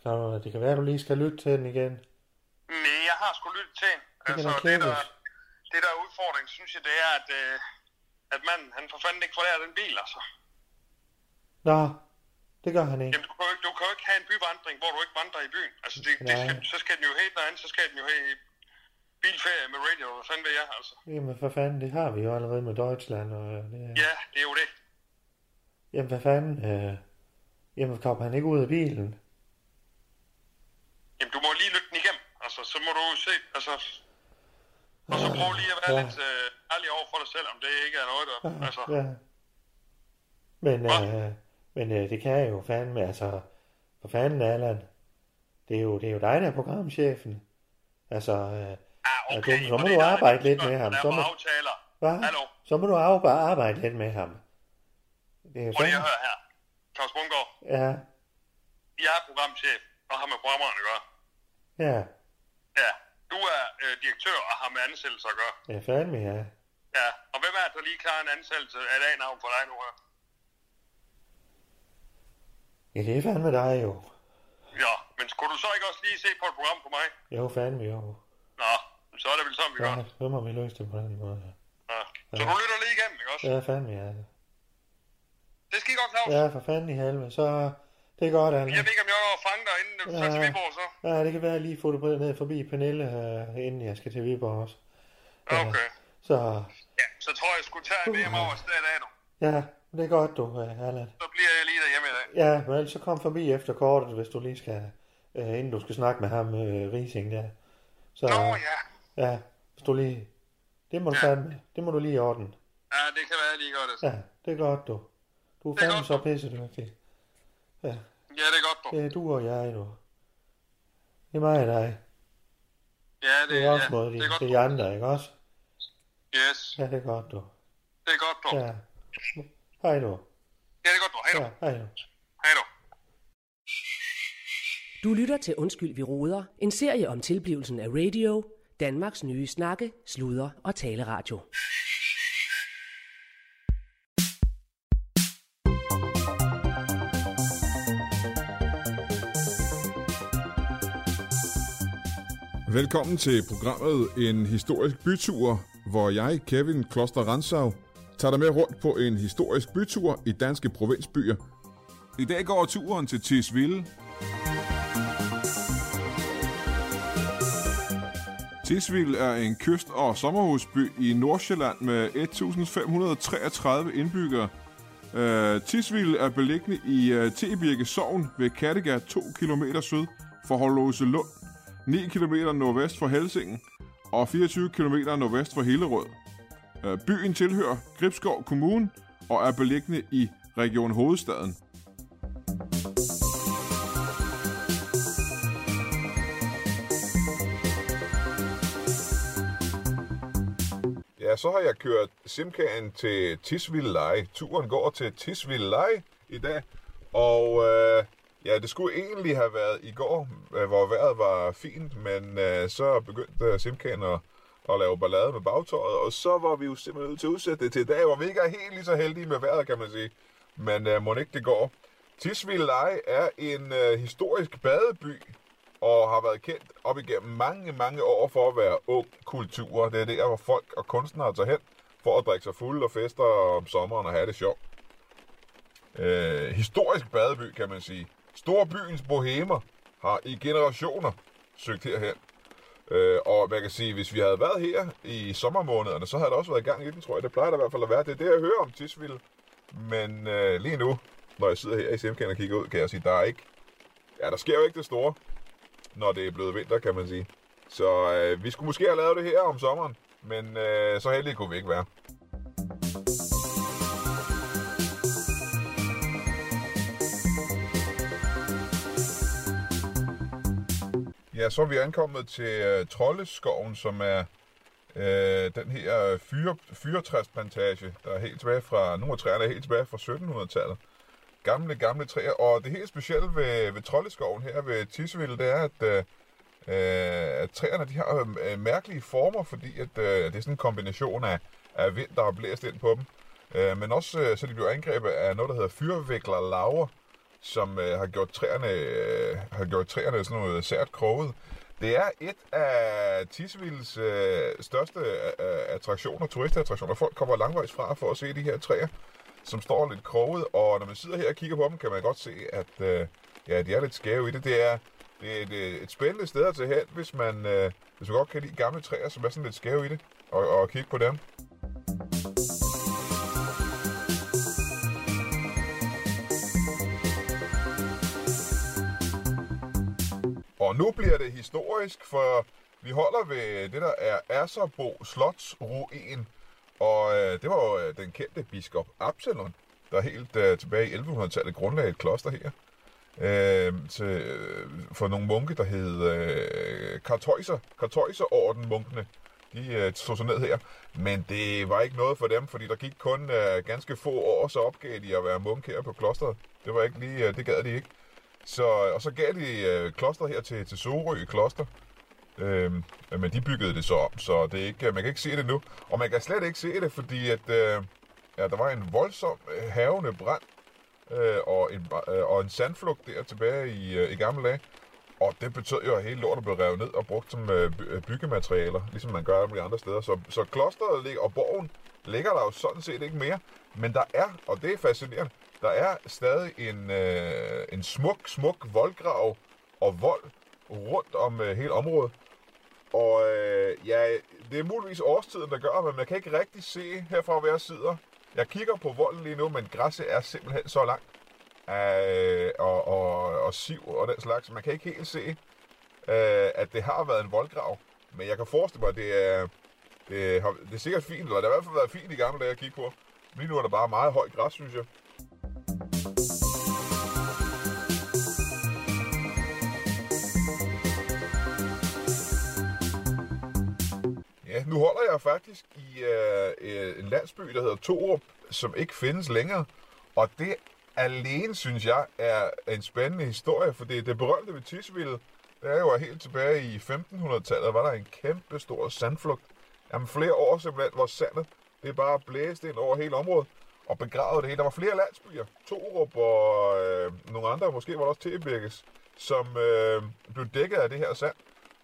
Kan du, det kan være, at du lige skal lytte til den igen. Nej, jeg har sgu lyttet til hende. kan Altså, det der, det der er udfordring, synes jeg, det er, at, øh, at manden, han for fanden ikke får lært den bil, altså. Nå, det gør han ikke. Jamen, du kan, jo ikke, du kan jo ikke have en byvandring, hvor du ikke vandrer i byen. Altså, det, det skal, så skal den jo helt derinde, så skal den jo have bilferie med radio, hvad fanden ved jeg, altså. Jamen, for fanden, det har vi jo allerede med Deutschland. Og øh, det, Ja, det er jo det. Jamen, hvad fanden? Øh, jamen, kommer han ikke ud af bilen? Jamen, du må lige lytte den igennem. Altså, så må du se, altså... Og så prøv lige at være Ja. lidt øh, ærlig over for dig selv, om det ikke er noget, der... Altså, Ja. Men, Hva? øh, men øh, det kan jeg jo fandme, altså, for fanden, Allan. Det er jo, det er jo dig, der er programchefen. Altså, øh, ah, Ja, okay. du- så må du arbejde lidt med ham. Så må- aftaler. Hallo? Så må du arbejde, lidt med ham. Det er Prøv lige at høre her. Claus Bungård, ja, jeg er programchef og har med programmerne at gøre. ja, Ja, du er øh, direktør og har med ansættelser at gøre. ja, fandme, ja. Ja, og hvem er det, der lige klarer en ansættelse af et A-navn for dig nu her? Ja, det er fandme dig jo. Ja, men skulle du så ikke også lige se på et program på mig? Jo, fandme jo. Nå, så er det vel sådan, vi gør. Ja, så må vi løse det på den måde. Ja. Så du lytter lige igennem, ikke også? Ja, fandme, ja. Det skal I godt, Claus. Ja, for fanden i helvede, så det er godt, Jeg Allan. ved ikke, om jeg er fange dig, inden du tager til Ja. Viborg, så. Ja, det kan være, at jeg lige får det på ned forbi Pernille, øh, inden jeg skal til Viborg også. Ja. Okay. Så, Ja, så tror jeg, jeg skulle tage en hjem over stedet af nu. ja, det er godt, du, øh, Allan. Så bliver jeg lige derhjemme i dag. Ja, men så kom forbi efter kortet, hvis du lige skal, øh, inden du skal snakke med ham, øh, Rising der. Så, Nå ja. Ja, hvis du lige, det må du Ja. fandme, det må du lige ordne. Ja, det kan være, lige gør det. Ja, det er godt, du. Du er Det er fandme godt, så du. pisse dygtig. Ja, Ja, det er godt, du. det er du og jeg, du. Det er mig og dig. Ja, det, Det er ja, også måde, det er godt, de andre, ikke også? Yes, Ja, det er godt, du. det er godt, du. Ja. Hej, du. Ja, det er godt, du. Hej du. Ja, hej, du. Hej du. Du lytter til Undskyld, vi råder. En serie om tilblivelsen af radio. Danmarks nye snakke, sludre og taleradio. Velkommen til programmet En Historisk Bytur, hvor jeg, Kevin Kloster Ransau, tager dig med rundt på en historisk bytur i danske provinsbyer. I dag går turen til Tisvilde. Tisvild er en kyst- og sommerhusby i Nordsjælland med 1533 indbyggere. Øh, uh, Tisvild er beliggende i uh, Tebirke Sogn ved Kattegat 2 km syd for Hollose Lund. 9 km nordvest for Helsingen og 24 km nordvest for Hillerød. Øh, Byen tilhører Gribskov Kommune og er beliggende i Region Hovedstaden. Ja, så har jeg kørt Simkagen til Tisvildeleje. Turen går til Tisvildeleje i dag. Og øh, Ja, det skulle egentlig have været i går, øh, hvor vejret var fint, men øh, så begyndte øh, Simkagen Simkan at, at lave ballade med bagtøjet, og så var vi jo simpelthen nødt til at udsætte det til i dag, hvor vi ikke er helt lige så heldige med vejret, kan man sige. Men øh, må ikke det går. Tisvilde Leje er en øh, historisk badeby, og har været kendt op igennem mange, mange år for at være ung kultur. Det er der, hvor folk og kunstnere tager hen for at drikke sig fulde og fester om sommeren og have det sjovt. Øh, historisk badeby, kan man sige. Storbyens bohemer har i generationer søgt herhen. Øh, og man kan sige, hvis vi havde været her i sommermånederne, så havde der også været i gang i den, tror jeg. Det plejer der i hvert fald at være. Det er det, jeg hører om Tisvilde. Men øh, lige nu, når jeg sidder her i Simkan og kigger ud, kan jeg sige, der er ikke... Ja, der sker jo ikke det store, når det er blevet vinter, kan man sige. Så øh, vi skulle måske have lavet det her om sommeren, men øh, så heldige kunne vi ikke være. Ja, så er vi ankommet til øh, Trolleskoven, som er øh, den her øh, fyre, fyretræsplantage, der er helt tilbage fra, nogle af træerne er helt tilbage fra 1700-tallet. Gamle, gamle træer, og det helt specielle ved, ved Troldeskoven her ved Tisvilde, det er, at, øh, øh, at træerne de har øh, mærkelige former, fordi at, øh, det er sådan en kombination af, af vind, der har blæst ind på dem. Øh, men også øh, så de bliver angrebet af noget, der hedder fyrvikler laver, som øh, har gjort træerne, øh, har gjort træerne sådan noget sært kroget. Det er et af Tisvilds øh, største øh, øh, attraktioner, turistattraktioner. Folk kommer langvejs fra for at se de her træer, som står lidt kroget, og når man sidder her og kigger på dem, kan man godt se, at øh, ja, de er lidt skæve i det. Det er, det er et, øh, et spændende sted at tage hen, hvis man, øh, hvis man godt kan lide gamle træer, som er sådan lidt skæve i det, og, og kigge på dem. Og nu bliver det historisk, for vi holder ved det, der er Asserbo Slotsruin. Og øh, det var jo øh, den kendte biskop Absalon, der helt øh, tilbage i 1100-tallet grundlagde et kloster her. Øh, til, øh, for nogle munke, der hed øh, Kartøjser, Kartøjserorden munkene. De øh, tog sig ned her. Men det var ikke noget for dem, fordi der gik kun øh, ganske få år, så opgav de at være munk her på klosteret. Det var ikke lige, øh, det gad de ikke. Så, øh, og så gav de øh, klosteret her til, til Sorø Kloster. Øhm, men de byggede det så om, så det er ikke, man kan ikke se det nu. Og man kan slet ikke se det, fordi at, øh, ja, der var en voldsom øh, havende brand øh, og, en, øh, og en sandflugt der tilbage i, øh, i gamle dage. Og det betød jo, at hele lortet blev revet ned og brugt som øh, øh, byggematerialer, ligesom man gør alle andre steder. Så, så klosteret ligger, og borgen ligger der jo sådan set ikke mere. Men der er, og det er fascinerende, der er stadig en, øh, en smuk, smuk voldgrav og vold rundt om øh, hele området. Og øh, ja, det er muligvis årstiden, der gør, men man kan ikke rigtig se herfra, hvor jeg sidder. Jeg kigger på volden lige nu, men græsset er simpelthen så langt. Øh, og, og, og siv og den slags. Man kan ikke helt se, øh, at det har været en voldgrav. Men jeg kan forestille mig, at det er, det, har, det er sikkert fint, eller det har i hvert fald været fint i gamle dage at kigge på. Lige nu er der bare meget højt græs, synes jeg. Ja, nu holder jeg faktisk i øh, øh, en landsby, der hedder Torup, som ikke findes længere. Og det alene, synes jeg, er en spændende historie, for det, det berømte ved Tisvilde, det er jo helt tilbage i 1500-tallet, var der en kæmpe stor sandflugt. Jamen flere år simpelthen, hvor sandet det bare blæste ind over hele området og begravede det hele. Der var flere landsbyer, Torup og øh, nogle andre, måske var der også Tebirkes, som øh, blev dækket af det her sand.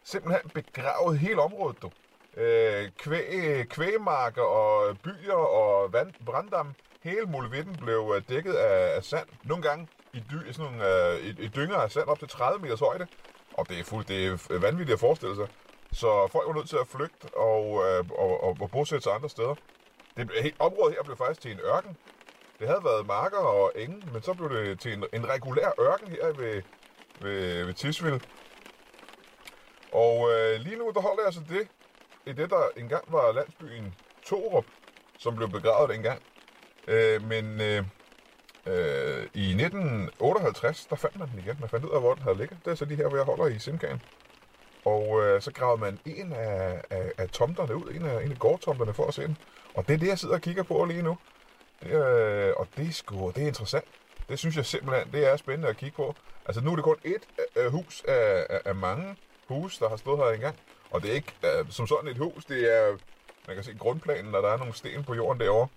Simpelthen begravet hele området, du. Øh, kvæg, øh, kvægmarker og byer og vand, branddam. Hele muligheden blev øh, dækket af, af sand. Nogle gange i, dy, sådan nogle, øh, i, i dynger af sand op til 30 meters højde. Og det er fuldt, det er øh, vanvittigt at forestille sig. Så folk var nødt til at flygte og, øh, og, og, og bosætte sig andre steder. Det, helt, området her blev faktisk til en ørken. Det havde været marker og enge, men så blev det til en, en regulær ørken her ved, ved, ved Tisvild. Og øh, lige nu, der holder jeg så det, i det, der engang var landsbyen Torup, som blev begravet engang. Øh, men øh, øh, i 1958, der fandt man den igen. Man fandt ud af, hvor den havde ligget. Det er så lige her, hvor jeg holder i Simkagen. Og øh, så gravede man en af, af, af tomterne ud, en af, en af gårdtomterne for at se den. Og det er det, jeg sidder og kigger på lige nu. Det, øh, og det er, sgu, det er interessant. Det synes jeg simpelthen, det er spændende at kigge på. Altså nu er det kun et øh, hus af, af, af mange huse, der har stået her engang. Og det er ikke øh, som sådan et hus, det er, man kan se grundplanen, og der er nogle sten på jorden derovre.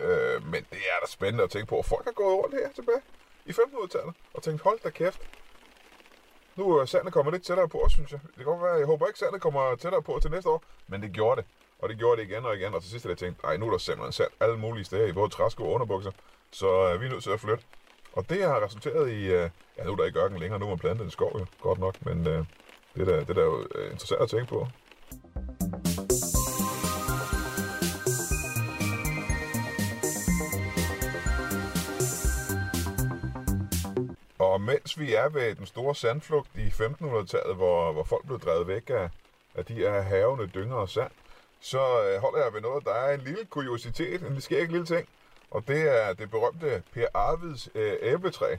Øh, men det er da spændende at tænke på. at Folk har gået rundt her tilbage i 1500-tallet og tænkt, hold da kæft. Nu er sandet kommet lidt tættere på, synes jeg. Det kan godt være, jeg håber ikke, sandet kommer tættere på til næste år, men det gjorde det. Og det gjorde det igen og igen, og til sidst havde jeg tænkt, nej, nu er der simpelthen sand alle mulige steder i både træsko og underbukser, så øh, vi er nødt til at flytte. Og det har resulteret i, øh, ja, nu er der ikke ørken længere, nu er man plantet en skov jo, godt nok, men øh, det, er da, det er da jo interessant at tænke på. Og mens vi er ved den store sandflugt i 1500-tallet, hvor, hvor folk blev drevet væk af, af de her havende dynger og sand, så øh, holder jeg ved noget, der er en lille kuriositet, en skæg lille ting, og det er det berømte Per Arvids øh, æbletræ.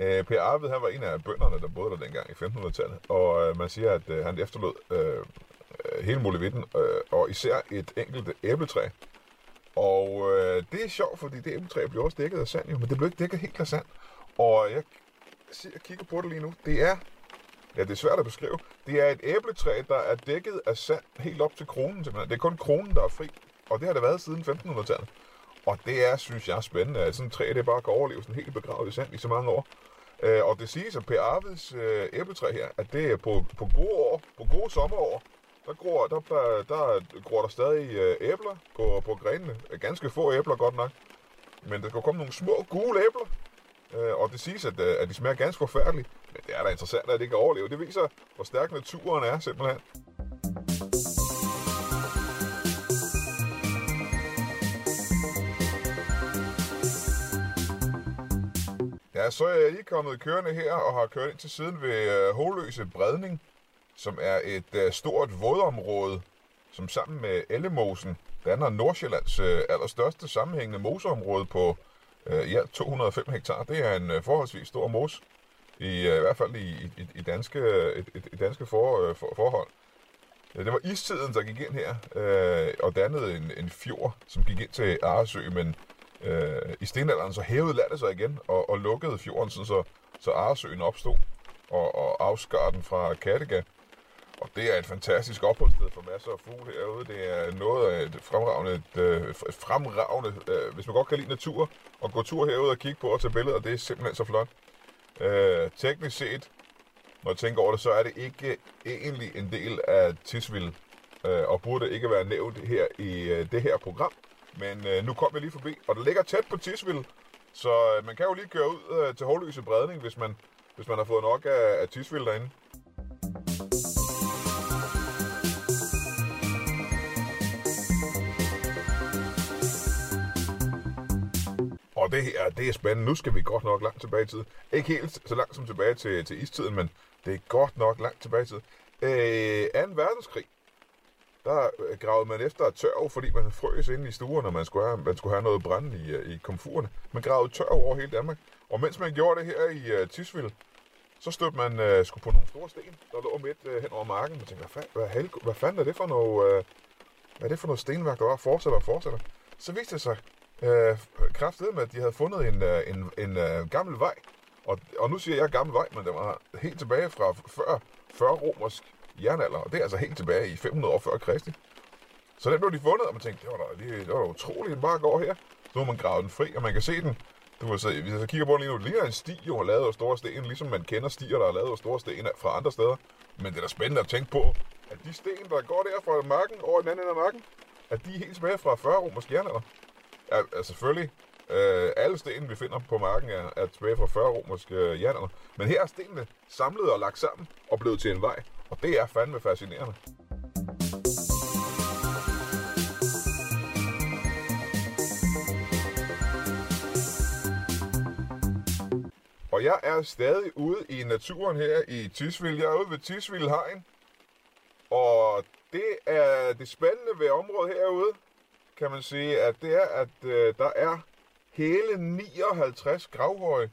Øh, per Arvid, han var en af bønderne, der boede der dengang i 1500-tallet, og øh, man siger, at øh, han efterlod øh, øh, hele muligheden, øh, og især et enkelt æbletræ. Og øh, det er sjovt, fordi det æbletræ blev også dækket af sand, jo, men det blev ikke dækket helt af sand. Og jeg jeg kigger på det lige nu. Det er, ja, det er svært at beskrive. Det er et æbletræ, der er dækket af sand helt op til kronen simpelthen. Det er kun kronen, der er fri, og det har det været siden 1500-tallet. Og det er, synes jeg, spændende, at sådan et træ, det bare kan overleve sådan helt begravet i sand i så mange år. Øh, og det siges, at Per Arvids øh, æbletræ her, at det er på, på gode år, på gode sommerår, der gror der, der, der, gror der stadig øh, æbler på, på grenene. Ganske få æbler godt nok. Men der skal komme nogle små gule æbler, Øh, og det siges, at, øh, at de smager ganske forfærdeligt. Men det er da interessant, at det kan overleve. Det viser, hvor stærk naturen er simpelthen. Ja, så er jeg lige kommet kørende her og har kørt ind til siden ved øh, Holøse Bredning, som er et øh, stort vådområde, som sammen med Ellemosen danner Nordsjællands øh, allerstørste sammenhængende moseområde på øh, i alt 205 hektar. Det er en øh, forholdsvis stor mos, i, øh, i hvert fald i, i, i danske, øh, et, i, danske for, øh, for, forhold. Det var istiden, der gik ind her øh, og dannede en, en fjord, som gik ind til Aresø, men øh, i stenalderen så hævede landet sig igen og, og lukkede fjorden, sådan så, så Aresøen opstod og, og afskar den fra Kattegat. Og det er et fantastisk opholdssted for masser af fugle herude. Det er noget af et fremragende, øh, et, et fremragende øh, hvis man godt kan lide natur, og gå tur herude og kigge på og tage billeder, det er simpelthen så flot. Øh, teknisk set, når jeg tænker over det, så er det ikke egentlig en del af Tisvild, øh, og burde ikke være nævnt her i øh, det her program. Men øh, nu kom jeg lige forbi, og det ligger tæt på Tisvild, så øh, man kan jo lige køre ud øh, til Hårløse Bredning, hvis man, hvis man har fået nok af, af Tisvild derinde. Og det her, det er spændende. Nu skal vi godt nok langt tilbage i tid. Ikke helt så langt som tilbage til, til istiden, men det er godt nok langt tilbage i tid. Øh, 2. verdenskrig, der øh, gravede man efter tørv, fordi man frøs ind i stuerne, når man skulle have, man skulle have noget brænde i, øh, i komfurerne. Man gravede tørv over hele Danmark. Og mens man gjorde det her i øh, uh, Tisvild, så stødte man uh, skulle på nogle store sten, der lå midt uh, hen over marken. Man tænkte, hvad, hvad, hvad, hvad fanden er det for noget, uh, hvad er det for noget stenværk, der var fortsætter og fortsætter? Så viste det sig, uh, kraftedet med, at de havde fundet en, uh, en, en, uh, gammel vej. Og, og nu siger jeg gammel vej, men den var helt tilbage fra før, før romersk jernalder. Og det er altså helt tilbage i 500 år før Kristi. Så den blev de fundet, og man tænkte, det var da, det, det var da utroligt, den bare går her. Så må man grave den fri, og man kan se den. Du kan se, hvis jeg kigger på den lige nu, det ligner en sti, jo har lavet af store sten, ligesom man kender stier, der er lavet af store sten fra andre steder. Men det er da spændende at tænke på, at de sten, der går der fra marken over den anden ende af marken, at de er helt tilbage fra 40 romersk jernalder Ja, altså selvfølgelig øh, alle sten, vi finder på marken, er, er tilbage fra 40 romersk øh, jernalder. Men her er stenene samlet og lagt sammen og blevet til en vej. Og det er fandme fascinerende. Og jeg er stadig ude i naturen her i Tisvilde. Jeg er ude ved Tisvild Hegn. Og det er det spændende ved området herude, kan man sige, at det er, at øh, der er hele 59 gravhøje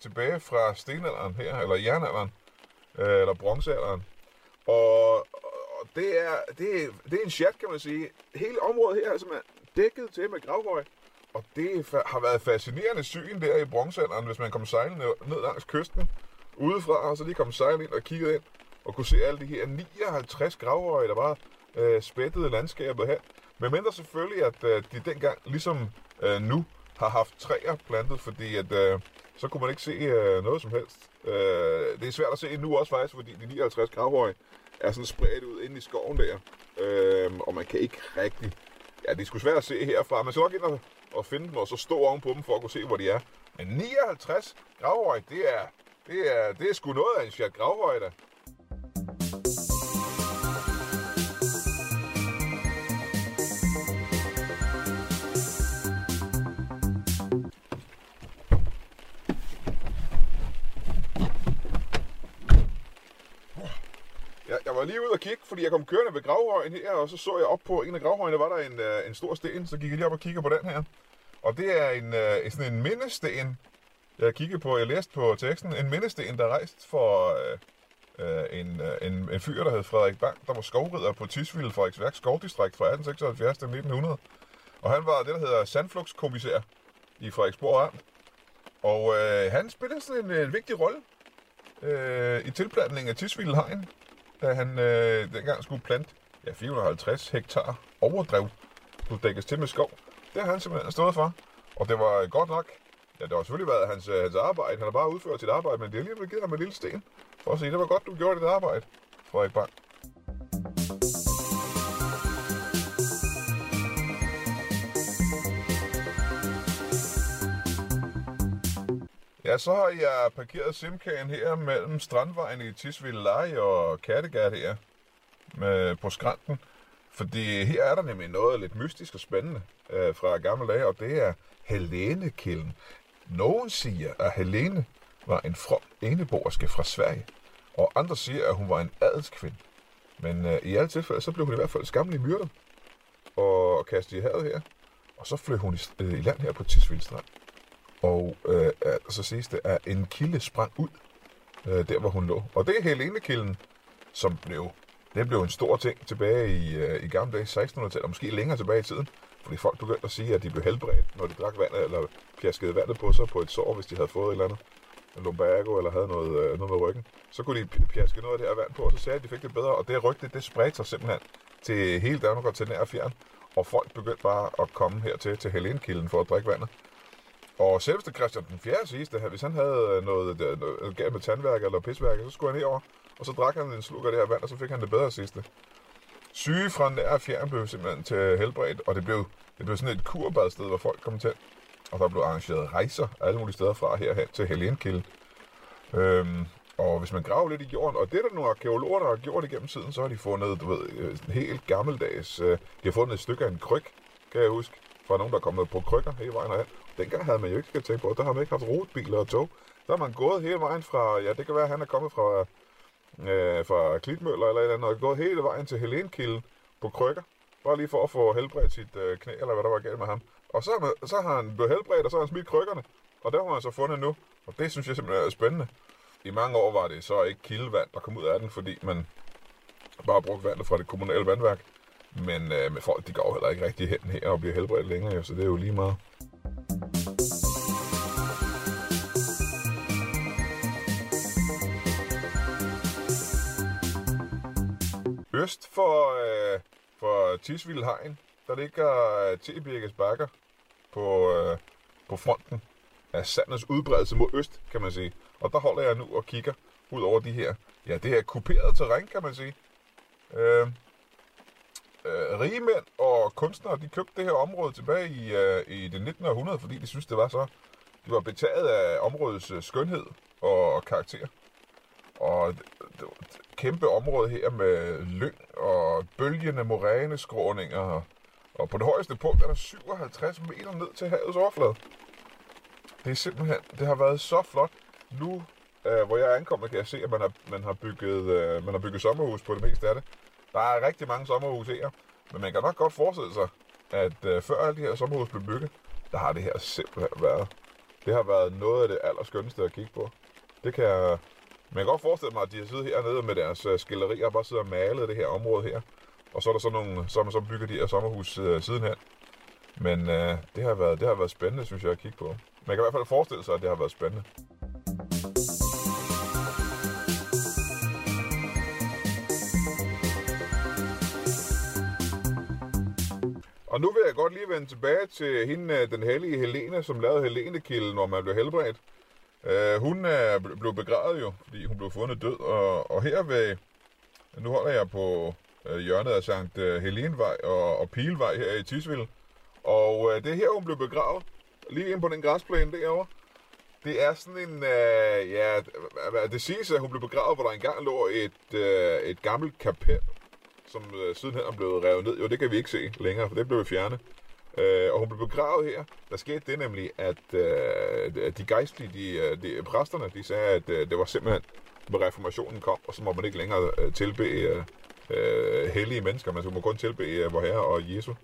tilbage fra stenalderen her, eller jernalderen, øh, eller bronzealderen. Og, og det, er, det, er, det er en chat, kan man sige. Hele området her er simpelthen dækket til med gravhøje. Og det fa- har været fascinerende syn der i bronzealderen, hvis man kom sejlende ned langs kysten udefra, og så lige kom sejlende ind og kiggede ind, og kunne se alle de her 59 gravhøje, der bare øh, spættede landskabet her. Men mindre selvfølgelig, at øh, de dengang, ligesom øh, nu, har haft træer plantet, fordi at, øh, så kunne man ikke se øh, noget som helst. Øh, det er svært at se nu også faktisk, fordi de 59 gravhøje er sådan spredt ud inde i skoven der. Øh, og man kan ikke rigtig... Ja, det er sgu svært at se herfra. Man skal nok ind og, og finde dem, og så stå ovenpå dem for at kunne se, hvor de er. Men 59 gravhøje, det er, det er, det er sgu noget af en sjat gravhøje, der. Var lige ude og kigge, fordi jeg kom kørende ved gravhøjen her, og så så jeg op på en af gravhøjene, var der en, øh, en stor sten, så gik jeg lige op og kiggede på den her. Og det er en, øh, en sådan en mindesten, jeg kiggede på, jeg læste på teksten, en mindesten, der er rejst for øh, øh en, øh, en, en fyr, der hed Frederik Bang, der var skovrider på Tisvilde Frederiksværk skovdistrikt fra 1876 til 1900. Og han var det, der hedder sandflugtskommissær i Frederiksborg Amt. Og øh, han spillede sådan en, en vigtig rolle øh, i tilplantningen af Tisvilde Hegn, da han øh, dengang skulle plante ja, 450 hektar overdrev, skulle dækkes til med skov. Det har han simpelthen stået for. Og det var øh, godt nok, ja, det har selvfølgelig været hans, øh, hans arbejde. Han har bare udført sit arbejde, men det har alligevel givet ham en lille sten. For at sige, det var godt, du gjorde dit arbejde, Frederik Bang. Ja, så har jeg parkeret Simkagen her mellem Strandvejen i Tisvilde Leje og Kattegat her med, på skrænten. Fordi her er der nemlig noget lidt mystisk og spændende øh, fra gamle dage, og det er Helene-kilden. Nogen siger, at Helene var en from eneboerske fra Sverige, og andre siger, at hun var en adelskvinde. Men øh, i alle tilfælde, så blev hun i hvert fald skamlig myrdet og kastet i havet her. Og så fløj hun i, øh, i land her på Tisvilde Strand. Og øh, altså, så siges det, at en kilde sprang ud, øh, der hvor hun lå. Og det er Helene-kilden, som blev, det blev en stor ting tilbage i, øh, i gamle dage, 1600-tallet, og måske længere tilbage i tiden. Fordi folk begyndte at sige, at de blev helbredt, når de drak vand, eller pjaskede vandet på sig på et sår, hvis de havde fået et eller andet lumbago, eller havde noget, øh, noget med ryggen. Så kunne de pjaske noget af det her vand på, og så sagde de, at de fik det bedre. Og det rygte, det spredte sig simpelthen til hele Danmark og til nær og fjern. Og folk begyndte bare at komme hertil til Helenekilden for at drikke vandet. Og selveste Christian den 4. sidste, hvis han havde øh, øh, noget, noget, noget galt med tandværk eller pisværk, så skulle han herover, og så drak han en sluk af det her vand, og så fik han det bedre sidste. Syge fra nær og fjern blev simpelthen til helbredt, og det blev, det blev sådan et kurbadsted, hvor folk kom til. Og der blev arrangeret rejser alle mulige steder fra herhen til Helenekilden. Øhm, og hvis man graver lidt i jorden, og det er der nogle arkeologer, der har gjort igennem tiden, så har de fundet, du ved, øh, helt gammeldags, øh, de har fundet et stykke af en kryg, kan jeg huske, fra nogen, der er kommet på krykker hele vejen herhen. Dengang havde man jo ikke tænkt på, der har man ikke haft rutbiler og tog. Der har man gået hele vejen fra, ja, det kan være, at han er kommet fra, øh, fra Klitmøller eller et eller andet, og gået hele vejen til Helenkilden på krykker, bare lige for at få helbredt sit øh, knæ, eller hvad der var galt med ham. Og så, man- så har han blevet helbredt, og så har han smidt krykkerne, og der har han så fundet nu. Og det synes jeg simpelthen er spændende. I mange år var det så ikke kildevand, der kom ud af den, fordi man bare brugte vandet fra det kommunale vandværk. Men øh, med folk, de går heller ikke rigtig hen her og bliver helbredt længere, jo, så det er jo lige meget. Øst for, øh, for Tisvilde Hegn, der ligger øh, Tebirkes Bakker på, øh, på fronten af sandets udbredelse mod øst, kan man sige. Og der holder jeg nu og kigger ud over de her. Ja, det er kuperet terræn, kan man sige. Øh, øh, rige mænd og kunstnere, de købte det her område tilbage i, øh, i det 19. århundrede, fordi de synes det var så... De var betaget af områdets øh, skønhed og, og karakter. Og det, det var et kæmpe område her med lyng og bølgende moræneskråninger. Og, og på det højeste punkt er der 57 meter ned til havets overflade. Det er simpelthen, det har været så flot. Nu, øh, hvor jeg er ankommet, kan jeg se, at man har, man har, bygget, øh, man har bygget sommerhus på det meste af det. Der er rigtig mange sommerhuse her, men man kan nok godt forestille sig, at øh, før alle de her sommerhuse blev bygget, der har det her simpelthen været. Det har været noget af det allerskønneste at kigge på. Det kan jeg... Man kan godt forestille mig, at de har siddet hernede med deres øh, skillerier og bare sidder og malet det her område her. Og så er der sådan nogle, så man så bygger de her sommerhus øh, sidenhen. Men øh, det, har været, det har været spændende, synes jeg, at kigge på. Man kan i hvert fald forestille sig, at det har været spændende. Og nu vil jeg godt lige vende tilbage til hende, øh, den hellige Helene, som lavede Helenekilden, hvor man blev helbredt. Uh, hun øh, er blev begravet jo, fordi hun blev fundet død. Og, og her ved, nu holder jeg på uh, hjørnet af Sankt Helenevej Helenvej og, og Pilvej her i Tisvild, Og uh, det er her, hun blev begravet. Lige ind på den græsplæne derovre. Det er sådan en, uh, ja, det siges, at hun blev begravet, hvor der engang lå et, uh, et gammelt kapel, som øh, sidenhen er blevet revet ned. Jo, det kan vi ikke se længere, for det blev fjernet. Øh, og hun blev begravet her. Der skete det nemlig, at øh, de gejstlige, de, øh, de, præsterne, de sagde, at øh, det var simpelthen, hvor reformationen kom, og så må man ikke længere øh, tilbe øh, øh hellige mennesker. Man må kun tilbe øh, vor Herre og Jesus.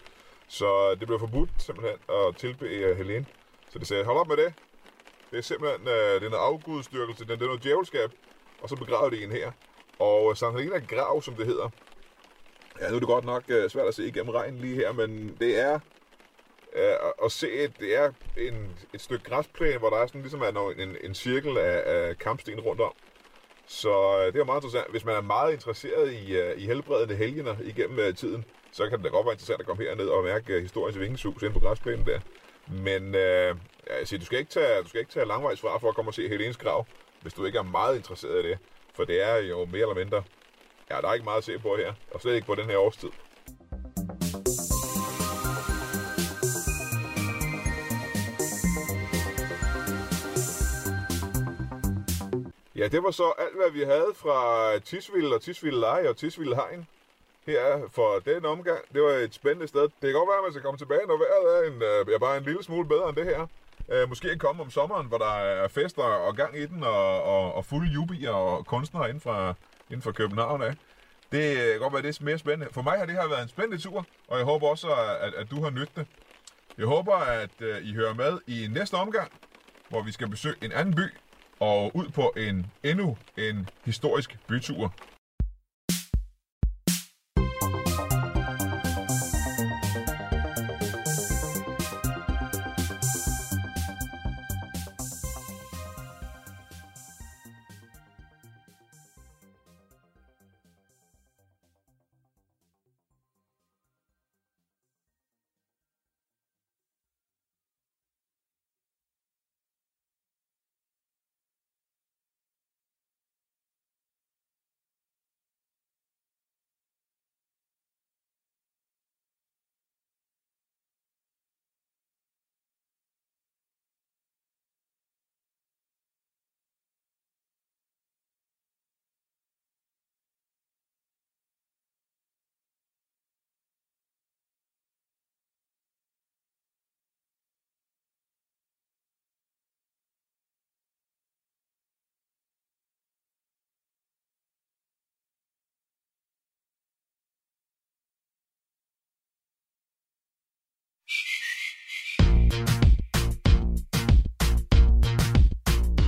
Så det blev forbudt simpelthen at tilbe øh, Helene. Så det sagde, hold op med det. Det er simpelthen øh, det er noget afgudstyrkelse, det er noget djævelskab. Og så begravede de en her. Og øh, Sankt Helena grav, som det hedder, Ja, nu er det godt nok uh, svært at se igennem regnen lige her, men det er uh, at se, et, det er en, et stykke græsplæne, hvor der er sådan ligesom er en, en cirkel af, af kampsten rundt om. Så uh, det er meget interessant. Hvis man er meget interesseret i, uh, i helbredende helgener igennem uh, tiden, så kan det da godt være interessant at komme herned og mærke uh, historiens vingesus ind på græsplænen der. Men uh, se, du, skal ikke tage, du skal ikke tage langvejs fra for at komme og se Helenes grav, hvis du ikke er meget interesseret i det. For det er jo mere eller mindre Ja, der er ikke meget at se på her, og slet ikke på den her årstid. Ja, det var så alt, hvad vi havde fra Tisvilde og Tisvilde Leje og Tisvilde Hegn her for den omgang. Det var et spændende sted. Det kan godt være, at man skal komme tilbage, når vejret er en, er ja, bare en lille smule bedre end det her. Uh, måske komme om sommeren, hvor der er fester og gang i den, og, og, og fulde jubier og kunstnere inden fra, inden for København af. Det øh, kan godt være, det er mere spændende. For mig har det her været en spændende tur, og jeg håber også, at, at du har nyttet det. Jeg håber, at øh, I hører med i næste omgang, hvor vi skal besøge en anden by og ud på en endnu en historisk bytur.